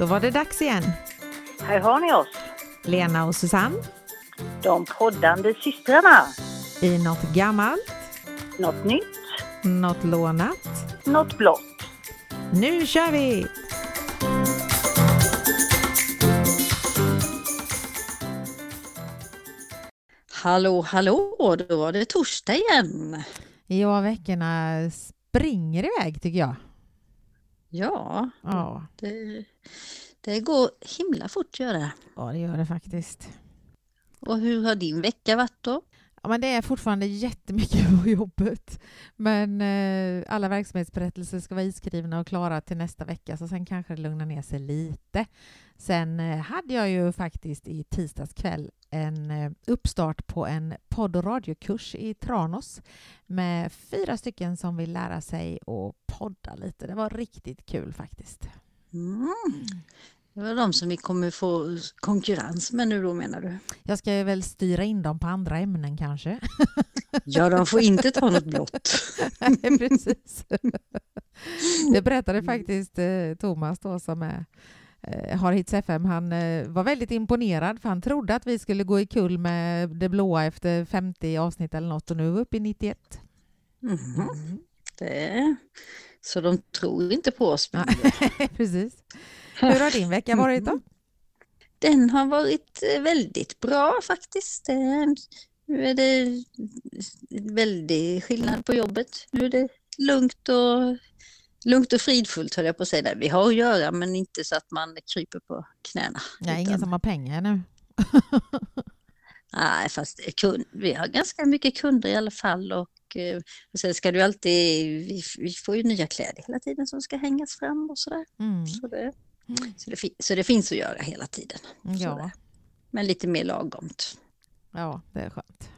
Då var det dags igen. Här har ni oss, Lena och Susanne de poddande systrarna. i något gammalt, Något nytt, något lånat. något blått. Nu kör vi! Hallå, hallå, då var det torsdag igen. Ja, veckorna springer iväg tycker jag. Ja, Ja, det, det går himla fort gör det. ja det gör det faktiskt. Och hur har din vecka varit då? Ja, men det är fortfarande jättemycket på jobbet. Men eh, alla verksamhetsberättelser ska vara iskrivna och klara till nästa vecka, så sen kanske det lugnar ner sig lite. Sen eh, hade jag ju faktiskt i tisdags kväll en eh, uppstart på en podd och radiokurs i Tranås med fyra stycken som vill lära sig att podda lite. Det var riktigt kul faktiskt. Mm. Det var de som vi kommer få konkurrens med nu då menar du? Jag ska väl styra in dem på andra ämnen kanske. Ja, de får inte ta något blått. Nej, precis. Det berättade faktiskt eh, Thomas då som är, eh, har Hits FM. Han eh, var väldigt imponerad för han trodde att vi skulle gå i kull med det blåa efter 50 avsnitt eller något och nu är vi uppe i 91. Mhm. Det, så de tror inte på oss. Precis. Hur har din vecka varit då? Den har varit eh, väldigt bra faktiskt. Eh, Nu är det väldigt skillnad på jobbet. Nu är det lugnt och, lugnt och fridfullt höll jag på att säga. Vi har att göra men inte så att man kryper på knäna. Nej, ingen Utan- som har pengar nu. Nej, fast kund, vi har ganska mycket kunder i alla fall och, eh, och sen ska du alltid, vi, vi får ju nya kläder hela tiden som ska hängas fram och sådär. Mm. Så det, Mm. så, det, så det finns att göra hela tiden. Ja. Men lite mer lagomt. ja, det är skönt.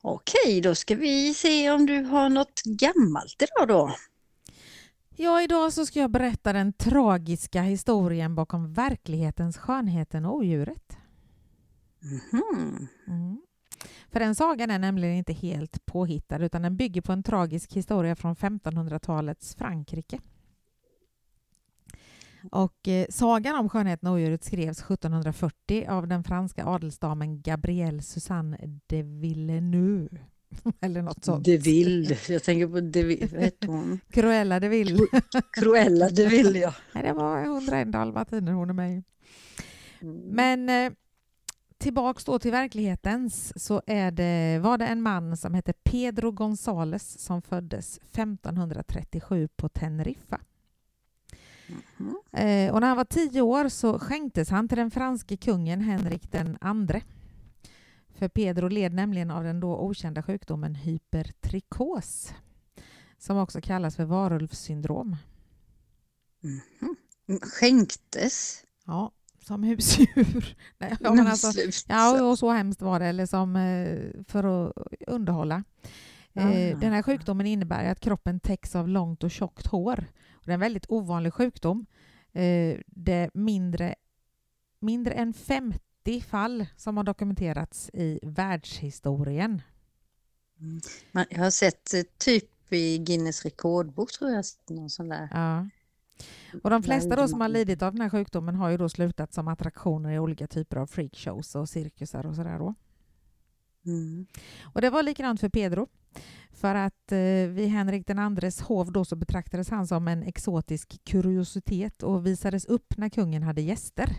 Okej, då ska vi se om du har något gammalt idag då. Ja, idag så ska jag berätta den tragiska historien bakom verklighetens skönheten och odjuret. Mhm. Mm. För den sagan är nämligen inte helt påhittad utan den bygger på en tragisk historia från 1500-talets Frankrike. Och eh, sagan om skönheten och odjuret skrevs 1740 av den franska adelsdamen Gabrielle Suzanne de Villeneuve. Eller något sånt. De Ville, jag tänker på De Ville, vad hon? Cruella de Vil. Cruella De Ville ja. Nej, det var 101 dalmatiner hon är med i. Men eh, tillbaks då till verklighetens så är det, var det en man som hette Pedro González som föddes 1537 på Teneriffa. Eh, och när han var tio år så skänktes han till den franske kungen Henrik den andre. För Pedro led nämligen av den då okända sjukdomen hypertrikos som också kallas för varulvssyndrom. Mhm. Skänktes? Ja, som husdjur. Nej, men alltså, Ja, och så hemskt var det, eller som eh, för att underhålla. Ah. Den här sjukdomen innebär att kroppen täcks av långt och tjockt hår. Det är en väldigt ovanlig sjukdom. Eh, Det är mindre, mindre än 50 fall som har dokumenterats i världshistorien. Man, jag har sett typ i Guinness rekordbok tror jag, någon sån där. Ja. Och de flesta då som har lidit av den här sjukdomen har ju då slutat som attraktioner i olika typer av freakshows och cirkusar och sådär då. Mm. Och det var likadant för Pedro. För att eh, vid Henrik den andres hov då så betraktades han som en exotisk kuriositet och visades upp när kungen hade gäster.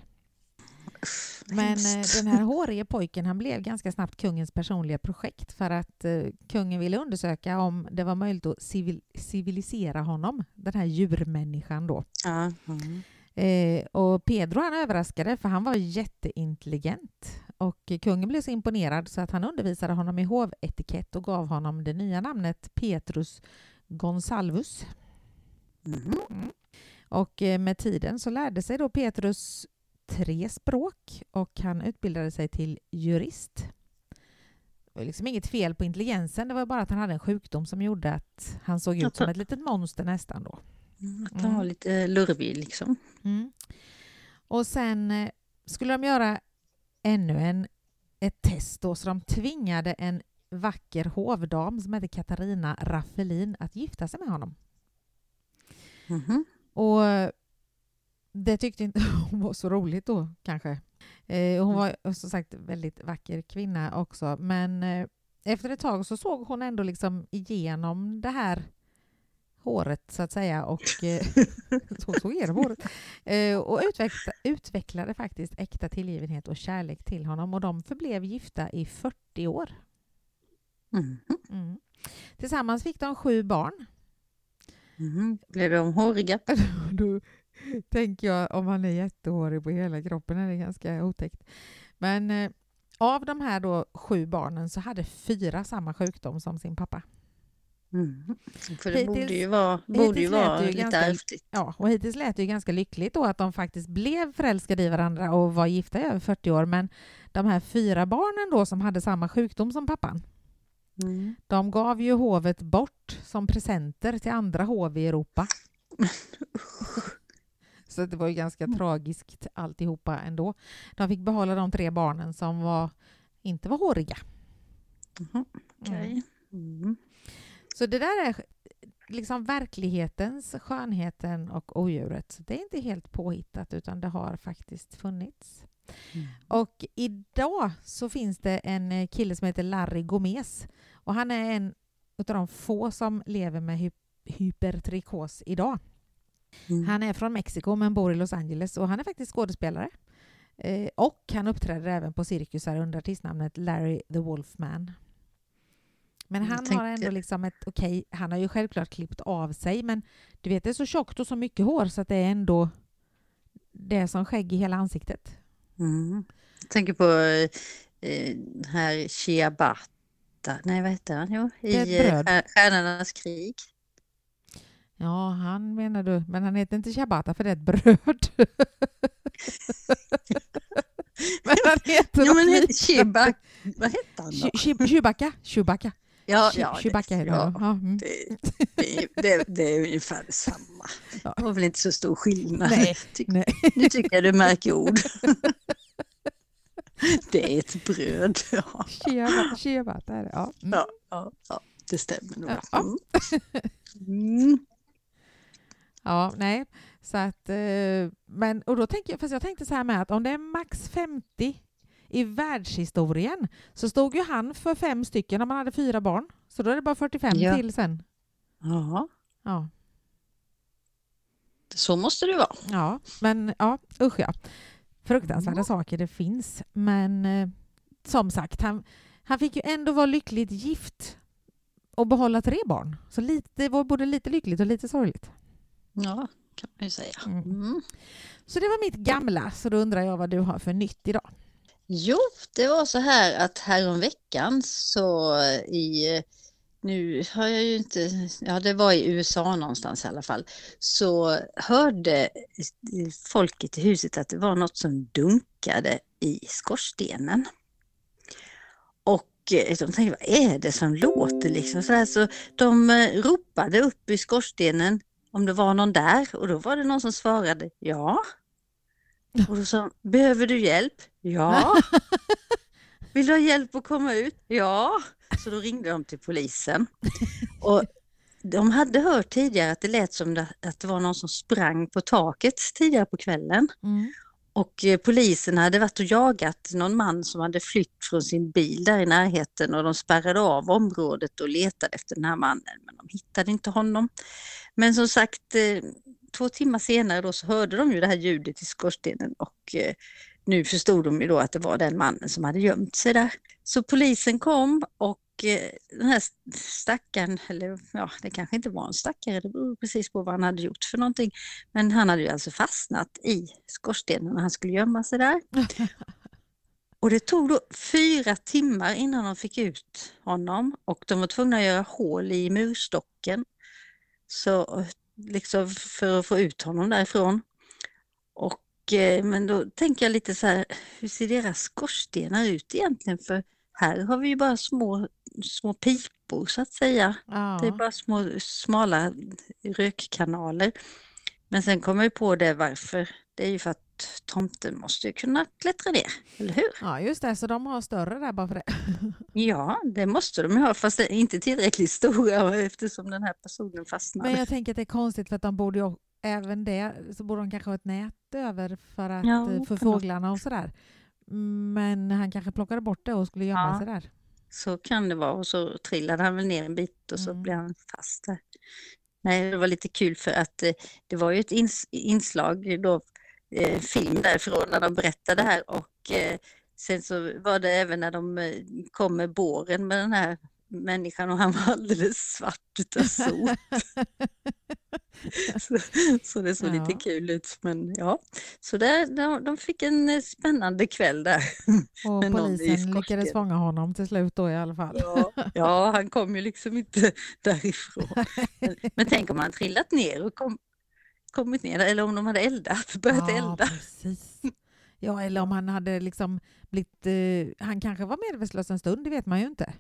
Men eh, den här hårige pojken han blev ganska snabbt kungens personliga projekt för att eh, kungen ville undersöka om det var möjligt att civil civilisera honom, den här djurmänniskan då. Ja, mm. Eh, och Pedro han överraskade för han var jätteintelligent. Och kungen blev så imponerad så att han undervisade honom i hovetikett och gav honom det nya namnet Petrus Gonsalvus. Mhm. Och eh, med tiden så lärde sig då Petrus tre språk och han utbildade sig till jurist. Det var liksom inget fel på intelligensen, det var bara att han hade en sjukdom som gjorde att han såg ut som ett litet monster nästan då. Mm, Att han var lite lurvig liksom. Mm. Och sen eh, skulle de göra ännu en, ett test då, så de tvingade en vacker hovdam som hette Katarina Raffelin att gifta sig med honom. Mhm. Och det tyckte inte hon var så roligt då kanske. Eh, hon var som sagt väldigt vacker kvinna också men eh, efter ett tag så såg hon ändå liksom igenom det här håret så att säga och eh, så såg igenom håret eh, och utvecklade, utvecklade faktiskt äkta tillgivenhet och kärlek till honom och de förblev gifta i 40 år. Mm. Mm. Tillsammans fick de sju barn. Mm. Blev de håriga? Tänker jag om han är jättehårig på hela kroppen är det ganska otäckt. Men eh, av de här då sju barnen så hade fyra samma sjukdom som sin pappa. Mm. För det Hittills- borde ju vara, borde ju vara ju lite ganska- ärftligt. Ja, och hittills lät det ju ganska lyckligt då att de faktiskt blev förälskade i varandra och var gifta i över 40 år. Men de här fyra barnen då som hade samma sjukdom som pappan, Mm. de gav ju hovet bort som presenter till andra hov i Europa. Så det var ju ganska tragiskt alltihopa ändå. De fick behålla de tre barnen som var, inte var håriga. Mhm. Okej. Mm. Så det där är liksom verklighetens, skönheten och odjuret. Det är inte helt påhittat utan det har faktiskt funnits. Mm. Och idag så finns det en eh, kille som heter Larry Gomez och han är en av de få som lever med hy- hypertrikos idag. Mm. Han är från Mexiko men bor i Los Angeles och han är faktiskt skådespelare. Eh, och han uppträder även på cirkusar under artistnamnet Larry the Wolfman. Men han har ändå liksom ett okej, han har ju självklart klippt av sig men du vet det är så tjockt och så mycket hår så att det är ändå det är som skägg i hela ansiktet. Mm. Jag tänker på eh, den här Ciabatta, nej vad heter han? Jo, i eh, Stjärnornas krig. Ja, han menar du, men han heter inte ciabatta för det är ett bröd. men han heter något men liknande. Ciabatta, vad hette han då? Chewbacca. Chewbacca. Ja, ja, det- Chewbacca heter ja, det. Ja, mm. det, det, det, det är ungefär detsamma. Ja. Det var väl inte så stor skillnad. Nej, Ty- nej. Nu tycker jag du märker ord. Det är ett bröd. Ja, är det. Ja. Mm. ja, ja, ja det stämmer nog. Ja. Mm. Ja, nej. Så att, eh, men, och då tänker jag, fast jag tänkte så här med att om det är max 50 i världshistorien så stod ju han för fem stycken om man hade fyra barn. Så då är det bara 45 Ja. till sen. Ja, Ja. så måste det vara. Ja, men ja, usch ja. Fruktansvärda Mm. saker det finns. Men eh, som sagt, han, han fick ju ändå vara lyckligt gift och behålla tre barn. Så lite, det var både lite lyckligt och lite sorgligt. Ja, kan man ju säga. Mm. Mm. Så det var mitt gamla, så då undrar jag vad du har för nytt idag. Jo, det var så här att häromveckan så i, nu har jag ju inte, ja det var i USA någonstans i alla fall, så hörde folket i huset att det var något som dunkade i skorstenen. Och eh, de tänkte, vad är det som låter liksom så här? Så de eh, ropade upp i skorstenen om det var någon där och då var det någon som svarade ja. Och då sa behöver du hjälp? Ja. Vill du ha hjälp att komma ut? Ja. Så då ringde de till polisen. Och de hade hört tidigare att det lät som att det var någon som sprang på taket tidigare på kvällen. Mm. Och eh, polisen hade varit och jagat någon man som hade flytt från sin bil där i närheten och de spärrade av området och letade efter den här mannen men de hittade inte honom. Men som sagt, eh, två timmar senare då så hörde de ju det här ljudet i skorstenen och eh, nu förstod de ju då att det var den mannen som hade gömt sig där. Så polisen kom och den här stackaren, eller ja, det kanske inte var en stackare, det beror precis på vad han hade gjort för någonting. Men han hade ju alltså fastnat i skorstenen när han skulle gömma sig där. Och det tog då fyra timmar innan de fick ut honom och de var tvungna att göra hål i murstocken så, liksom för att få ut honom därifrån. Och, eh, men då tänker jag lite så här, hur ser deras skorstenar ut egentligen? För här har vi ju bara små, små pipor så att säga. Ja. Det är bara små smala rökkanaler. Men sen kommer jag på det varför. Det är ju för att tomten måste ju kunna klättra ner, eller hur? ja, just det. Så de har större där bara för det. Ja, det måste de ju ha, fast inte tillräckligt stora eftersom den här personen fastnade. Men jag tänker att det är konstigt för att de borde ju även det så borde de kanske ha ett nät över för, att, Ja, eh, för fåglarna och sådär. Men han kanske plockade bort det och skulle gömma Ja. sig där. Så kan det vara och så trillade han väl ner en bit och så Mm. blev han fast där. Nej, det var lite kul för att eh, det var ju ett ins inslag då, eh, film därifrån när de berättade det här och eh, sen så var det även när de kom med båren med den här människan och han var alldeles svart utav sot. så, så det såg Ja. lite kul ut. Men ja, så där, de, de fick en eh, spännande kväll där. Och polisen lyckades fånga honom till slut då i alla fall. Ja, ja, han kom ju liksom inte därifrån. Men, men tänk om han trillat ner och kom, kommit ner, eller om de hade eldat, börjat ja, elda. precis. Ja, eller om han hade liksom blivit... Eh, han kanske var medvetslös en stund, det vet man ju inte.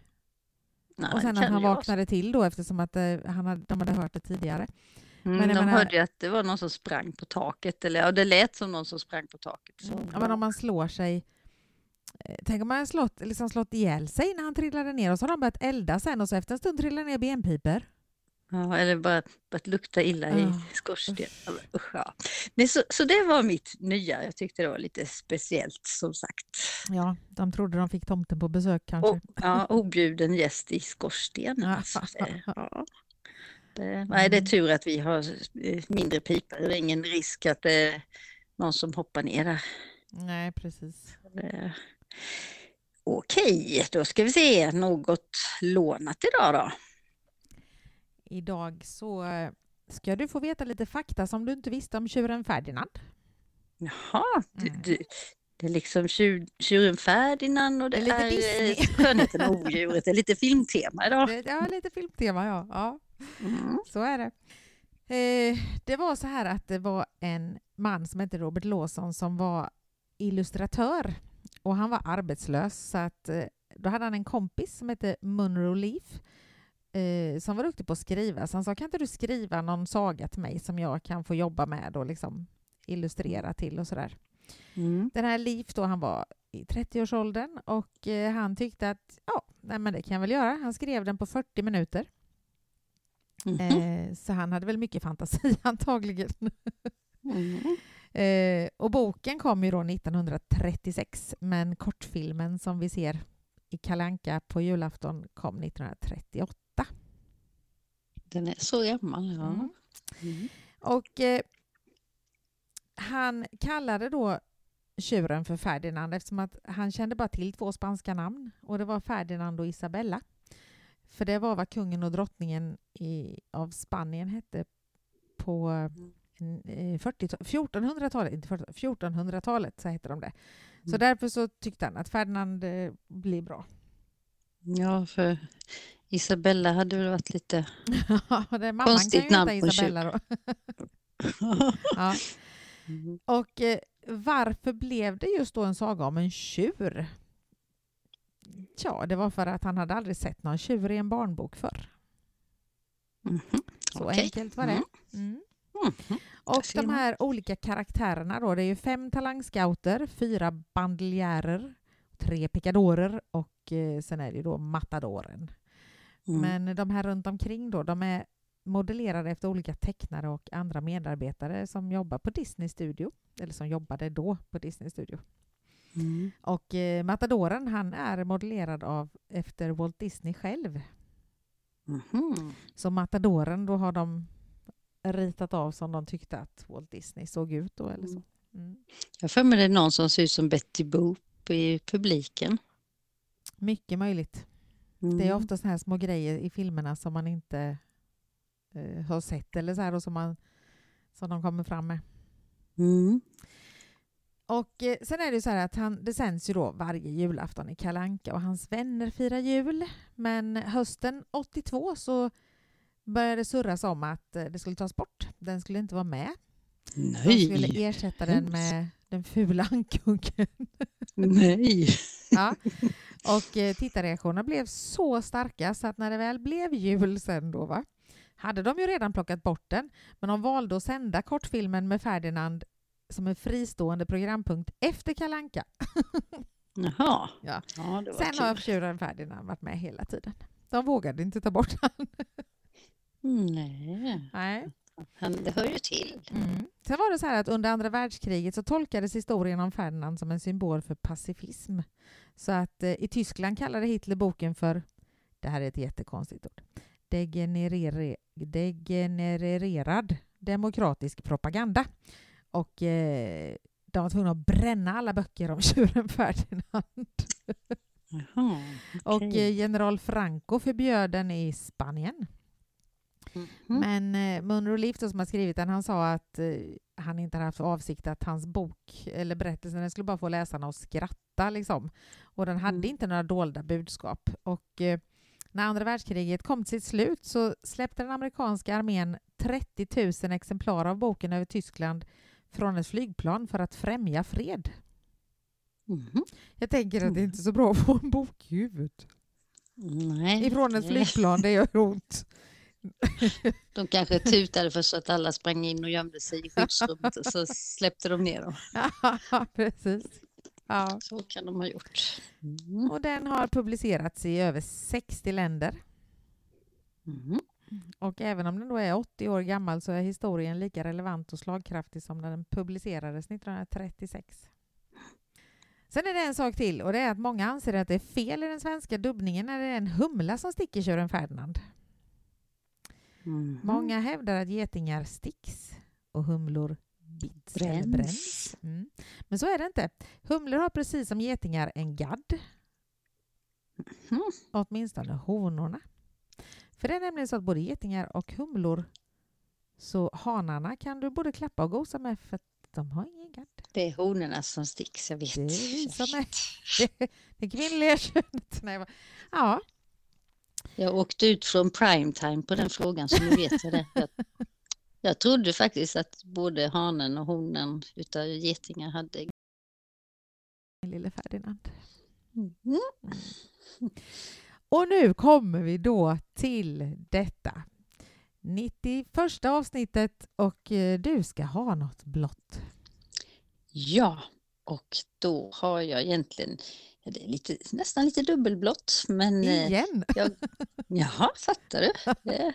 Nej, och sen att han vaknade till då eftersom att eh, han hade, de hade hört det tidigare. Mm, men de menar- hörde ju att det var någon som sprang på taket, eller ja, det lät som någon som sprang på taket. Så, Ja, men om man slår sig... eh, Tänk om man slått, liksom slått ihjäl sig när han trillade ner och så har de börjat elda sen och så efter en stund trillar ner benpipor. Ja, eller bara börjat lukta illa i Ja, skorstenen. Usch, ja. Nej, så, så det var mitt nya, jag tyckte det var lite speciellt som sagt. Ja, de trodde de fick tomten på besök kanske. Och, ja, objuden gäst i skorstenen. Ja. Alltså, ja. det, nej, det är Mm. tur att vi har eh, mindre pipor. Det är ingen risk att det är någon som hoppar ner där. Nej, precis. Det- Okej, då ska vi se något lånat idag då. Idag så eh, ska du få veta lite fakta som du inte visste om tjuren Ferdinand. Jaha, du, Mm. du, det är liksom tjur, tjuren Ferdinand och det, Det är lite är, eh, skönheten och odjuret. Det är lite filmtema idag. Ja, lite filmtema, ja. ja. Mm. Så är det. Eh, det var så här att det var en man som hette Robert Lawson som var illustratör och han var arbetslös så att eh, då hade han en kompis som hette Munro Leaf eh, som var duktig på att skriva så han sa kan inte du skriva någon saga till mig som jag kan få jobba med och liksom illustrera till och sådär. Mm. Den här Leaf då, han var i 30-årsåldern och eh, han tyckte att ja, nej, men det kan jag väl göra. Han skrev den på 40 minuter. Mhm. Eh, så han hade väl mycket fantasi antagligen. Mm. Eh, och boken kom ju då 1936 men kortfilmen som vi ser i Kalanka på julafton kom 1938. Den är så gammal, ja. Mm. Mm. Och eh, han kallade då tjuren för Ferdinand eftersom att han kände bara till två spanska namn och det var Ferdinand och Isabella. För det var vad kungen och drottningen i, av Spanien hette på eh, 40 1400-talet, inte 40 1400-talet så hette de det. Så Mm. därför så tyckte han att Ferdinand eh, blir bra. Ja, för Isabella hade väl varit lite... det är mamman Konstigt kan ju namn heta på en Isabella då. ja. Mm. Och eh, varför blev det just då en saga om en tjur? Ja, det var för att han hade aldrig sett någon tjur i en barnbok förr. Mhm. Så Okej. enkelt var det. Mm. Mm. Mhm. Och de man. här olika karaktärerna då, det är ju fem talangscouter, fyra bandeljärer, tre picadorer och eh, sen är det ju då matadoren. Mm. Men de här runt omkring då, de är modellerade efter olika tecknare och andra medarbetare som jobbar på Disney Studio, eller som jobbade då på Disney Studio. Mm. Och eh, Matadoren, han är modellerad av efter Walt Disney själv. Mhm. Så Matadoren, då har de ritat av som de tyckte att Walt Disney såg ut då eller så. Mm. Jag har för mig det är någon som ser ut som Betty Boop i publiken. Mycket möjligt. Mm. Det är ofta såna här små grejer i filmerna som man inte eh, har sett eller så här och som, man, som de kommer fram med. Mm. Och eh, sen är det så här att han, det sänds ju då varje julafton i Kalanka och hans vänner firar jul. Men hösten 82 så började det surras om att eh, det skulle tas bort. Den skulle inte vara med. De skulle Nej, ersätta den med den fula ankungen. nej. Ja. Och eh, tittarreaktionerna blev så starka så att när det väl blev jul sen då va, hade de ju redan plockat bort den, men de valde att sända kortfilmen med Ferdinand som en fristående programpunkt efter Kalanka. Jaha. Ja. ja Sen kul. har tjuren Ferdinand varit med hela tiden. De vågade inte ta bort han. Nej. Nej. Han, det hör ju till. Mm. Sen var det så här att under andra världskriget så tolkades historien om Ferdinand som en symbol för pacifism. Så att eh, i Tyskland kallade Hitler boken för, det här är ett jättekonstigt ord, degenerere, degenererad demokratisk propaganda. Och eh, de var tvungna att bränna alla böcker om tjuren Ferdinand. Jaha, Och okej. eh, general Franco förbjöd den i Spanien. Mhm. Men eh, Munro då, som har skrivit den, han sa att eh, han inte hade haft för avsikt att hans bok eller berättelsen den skulle bara få läsarna att skratta. Liksom. Och den hade Mm. inte några dolda budskap. Och eh, när andra världskriget kom till sitt slut så släppte den amerikanska armén 30 000 exemplar av boken över Tyskland från ett flygplan för att främja fred. Mhm. Jag tänker att det Mm. inte är så bra att få en bok i huvudet. Nej, Ifrån ett flygplan, det gör ont. De kanske tutade för så att alla sprang in och gömde sig i skyddsrummet och så släppte de ner dem. Ja, precis. Ja. Så kan de ha gjort. Mm. Och den har publicerats i över 60 länder. Mhm. Och även om den då är 80 år gammal så är historien lika relevant och slagkraftig som när den publicerades 1936. Sen är det en sak till och det är att många anser att det är fel i den svenska dubbningen när det är en humla som sticker tjuren Ferdinand. Mhm. Många hävdar att getingar sticks och humlor bits eller Bränns. bränns. Mm. Men så är det inte. Humlor har precis som getingar en gadd. Mhm. Åtminstone honorna. För det är nämligen så att både getingar och humlor så hanarna kan du både klappa och gosa med för att de har ingen gadd. Det är honorna som sticks, jag vet. Det är vi som är- vet. Det kvinnliga könet. Nej, ja, Jag åkte ut från primetime på den frågan så nu vet jag det. Jag, jag trodde faktiskt att både hanen och honen utav getingar hade... lille Ferdinand. Mhm. Och nu kommer vi då till detta. 91 avsnittet och eh, du ska ha något blått. Ja, och då har jag egentligen det är lite, nästan lite dubbelblått. Men eh, Igen! jaha, fattar du? Det,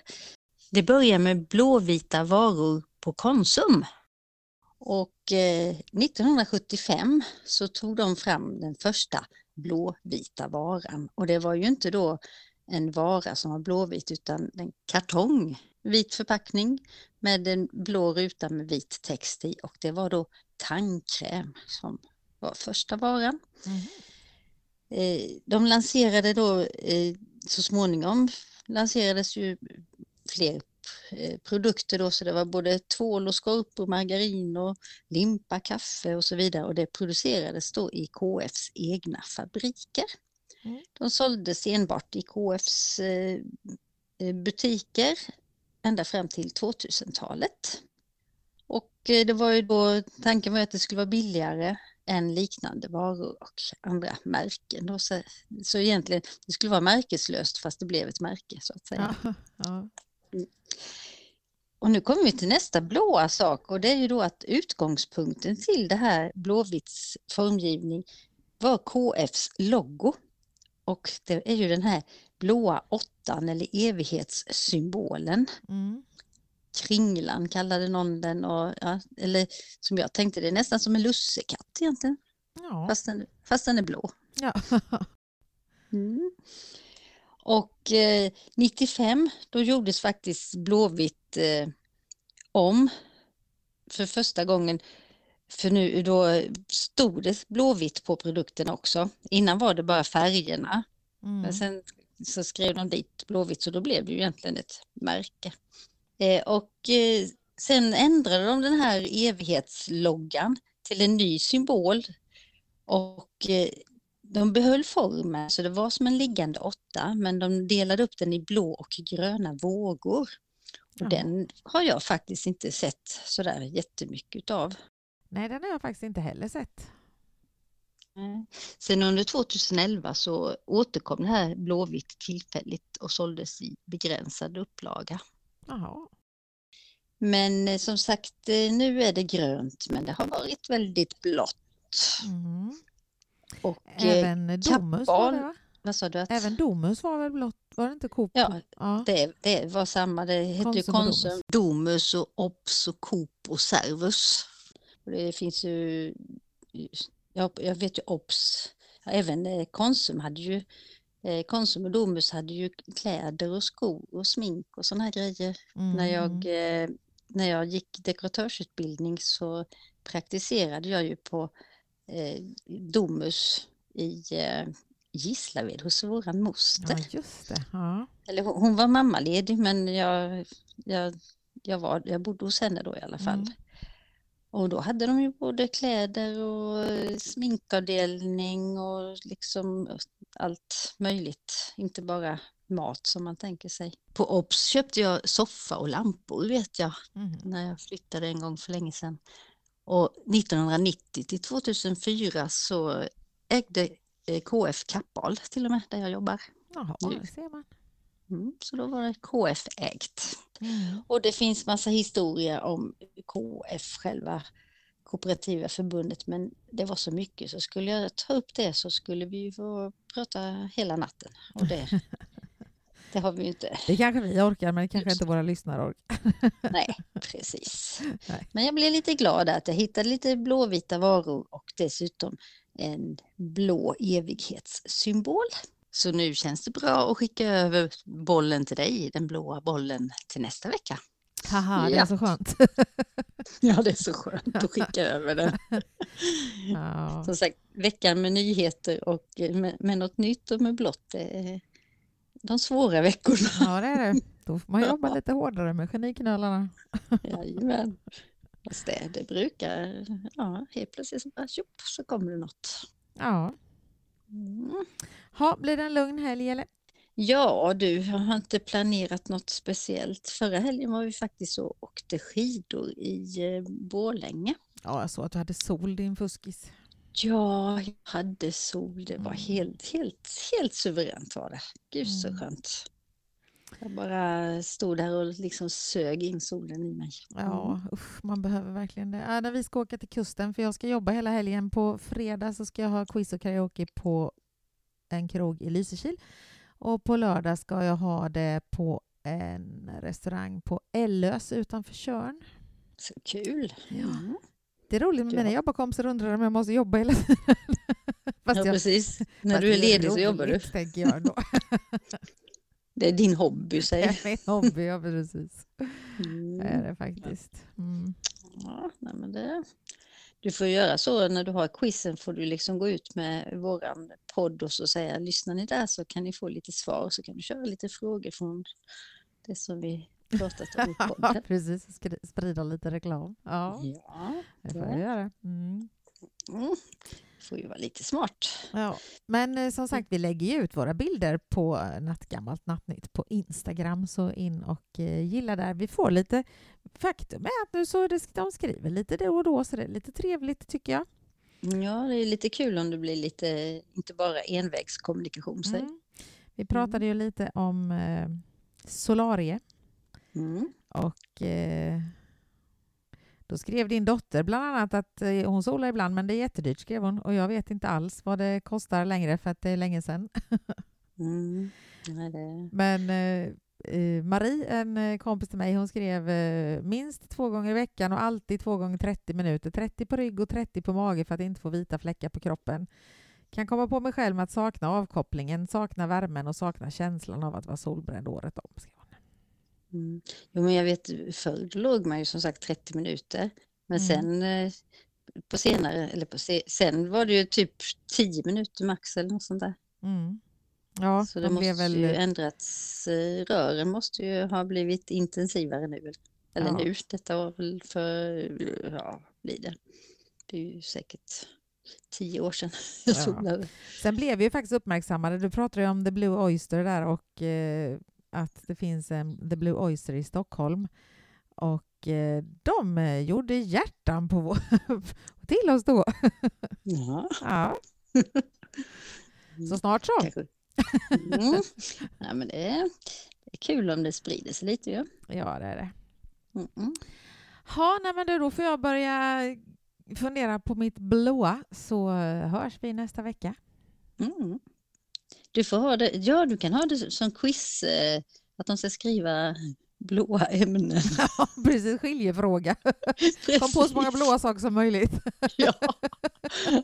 det börjar med blåvita varor på Konsum. Och eh, 1975 så tog de fram den första blåvita varan. Och det var ju inte då en vara som var blåvit utan en kartong, vit förpackning med en blå ruta med vit text i och det var då tandkräm som var första varan. Mhm. Eh, De lanserade då eh, så småningom lanserades ju fler eh, produkter då så det var både tvål och skorpor, margarin och limpa, kaffe och så vidare och det producerades då i KFs egna fabriker. Mm. De såldes enbart i KFs butiker ända fram till 2000-talet. Och det var ju då, tanken var att det skulle vara billigare än liknande varor och andra märken. Så, så egentligen, det skulle vara märkeslöst fast det blev ett märke så att säga. Ja, ja. Och nu kommer vi till nästa blåa sak och det är ju då att utgångspunkten till det här Blåvitts formgivning var KFs logo. Och det är ju den här blåa åttan eller evighetssymbolen. Mm. Kringlan kallade någon den och ja, eller som jag tänkte det är nästan som en lussekatt egentligen ja. fast den, fast den är blå. ja. Mm. Och eh, 95 då gjordes faktiskt Blåvitt eh, om för första gången. För nu då stod det Blåvitt på produkten också. Innan var det bara färgerna. Mm. Men sen så skrev de dit Blåvitt så då blev det ju egentligen ett märke. Eh, och eh, sen ändrade de den här evighetsloggan till en ny symbol. Och eh, de behöll formen så det var som en liggande åtta men de delade upp den i blå och gröna vågor. Och Ja. den har jag faktiskt inte sett sådär jättemycket utav. Nej, den har jag faktiskt inte heller sett. Sen under 2011 så återkom det här Blåvitt tillfälligt och såldes i begränsad upplaga. Jaha. Men eh, som sagt, eh, nu är det grönt men det har varit väldigt blått. Mm. Och eh, Även Domus var det, va? vad sa du? Att, Även Domus var väl blått Var det inte Coop? Ja, ja. Det, det var samma, det hette ju Konsum Konsum, Domus och Ops och Coop och Servus. Och det finns ju, jag, jag vet ju Ops, ja, även eh, Konsum hade ju, eh, Konsum och Domus hade ju kläder och skor och smink och sådana här grejer. Mm. När, jag, eh, när jag gick dekoratörsutbildning så praktiserade jag ju på eh, Domus i eh, Gislaved hos våran moster. Ja, just det. Ja. Eller hon, hon var mammaledig men jag, jag, jag, var, jag bodde hos henne då i alla fall. Mm. Och då hade de ju både kläder och eh, sminkavdelning och liksom allt möjligt. Inte bara mat som man tänker sig. På Obs köpte jag soffa och lampor vet jag Mhm. när jag flyttade en gång för länge sedan. Och 1990 till 2004 så ägde eh, KF Kappahl till och med där jag jobbar. Jaha, det ser man. Mm, så då var det KF-ägt. Mm. Och det finns massa historia om KF, själva kooperativa förbundet, men det var så mycket så skulle jag ta upp det så skulle vi få prata hela natten. Och det, det har vi ju inte. Det kanske vi orkar, men det kanske Just inte våra lyssnare orkar. Nej, precis. Nej. Men jag blev lite glad att jag hittade lite blåvita varor och dessutom en blå evighetssymbol. Så nu känns det bra att skicka över bollen till dig, den blåa bollen, till nästa vecka. Haha, det är så skönt. Ja, det är så skönt att skicka över den. Ja. Som sagt, veckan med nyheter och med, med något nytt och med blått. De svåra veckorna. ja, det är det. Då får man jobba lite hårdare med geniknölarna. Jajamän. Fast det, det brukar, ja, helt plötsligt så, bara, tjopp, så kommer det något. Ja. Mm. Ha, blir det en lugn helg eller? Ja, du, jag har inte planerat något speciellt. Förra helgen var vi faktiskt och åkte skidor i eh, Borlänge. Ja, jag såg att du hade sol, din fuskis. Ja, jag hade sol. Det var Mm. helt, helt, helt suveränt var det. Gud så Mm. skönt. Jag bara stod där och liksom sög in solen i mig. Ja, usch, man behöver verkligen det. Ja, när vi ska åka till kusten, för jag ska jobba hela helgen. På fredag så ska jag ha quiz och karaoke på en krog i Lysekil. Och på lördag ska jag ha det på en restaurang på Ellös utanför Tjörn. Så kul. Ja. Mm. Det är roligt med Ja. mina jobbarkompisar undrar om jag måste jobba hela tiden. Fast Ja, jag- precis. När fast du är ledig så jobbar du. tänker jag då. Det är din hobby, säger är min hobby, ja precis. mm. Det är det faktiskt. Mm. Ja, nej, men det... Du får göra så när du har quizen får du liksom gå ut med våran podd och så säga lyssnar ni där så kan ni få lite svar så kan du köra lite frågor från det som vi pratat om i podden. precis. Sprida lite reklam. Ja, Ja, det får jag göra. Mm. Mm. får ju vara lite smart. Ja. Men eh, som sagt, vi lägger ju ut våra bilder på eh, Nattgammalt Nattnytt på Instagram, så in och eh, gilla där. Vi får lite... Faktum är att nu så det, de skriver lite då och då, så det är lite trevligt tycker jag. Ja, det är lite kul om det blir lite, inte bara envägskommunikation. Mm. Vi pratade ju lite om eh, Solarie Mm. och eh, då skrev din dotter bland annat att eh, hon solar ibland men det är jättedyrt skrev hon och jag vet inte alls vad det kostar längre för att det är länge sedan. Mm. Nej, det... Men eh, eh, Marie, en eh, kompis till mig, hon skrev eh, minst två gånger i veckan och alltid två gånger 30 minuter. 30 på rygg och 30 på mage för att inte få vita fläckar på kroppen. Kan komma på mig själv med att sakna avkopplingen, sakna värmen och sakna känslan av att vara solbränd året om. Mm. Jo, men jag vet, förr låg man ju som sagt 30 minuter. Men Mm. sen eh, på senare, eller på se, sen var det ju typ 10 minuter max eller något sånt där. Mm. Ja, Så det de måste väl... ju ändrats. eh, Rören måste ju ha blivit intensivare nu. Eller Ja. nu, detta var väl för, ja, blir det. Det är ju säkert tio år sedan jag Ja. solade. Sen blev vi ju faktiskt uppmärksammade. Du pratade ju om The Blue Oyster där och eh, att det finns en The Blue Oyster i Stockholm. Och eh, de eh, gjorde hjärtan på vår, till oss då. Ja, Ja. Så snart så. Mm. Ja, men det är, det är kul om det sprider sig lite ju. Ja, det är det. Mm -mm. Ha, nej, men du, då får jag börja fundera på mitt blåa så eh, hörs vi nästa vecka. Mm. Du får ha det, ja du kan ha det som quiz, eh, att de ska skriva blåa ämnen. Ja, precis, skiljefråga. Kom på så många blåa saker som möjligt. Ja.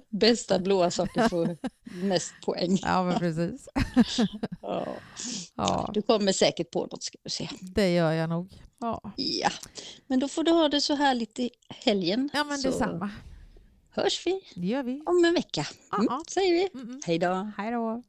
Bästa blåa saker får mest poäng. Ja, men precis. Ja. Ja, Du kommer säkert på något ska du se. det gör jag nog. Ja, Ja, men då får du ha det så härligt i helgen. ja men så detsamma. hörs vi Det gör vi. om en vecka. Mm, säger vi. Mm -mm. Hej då. Hej då.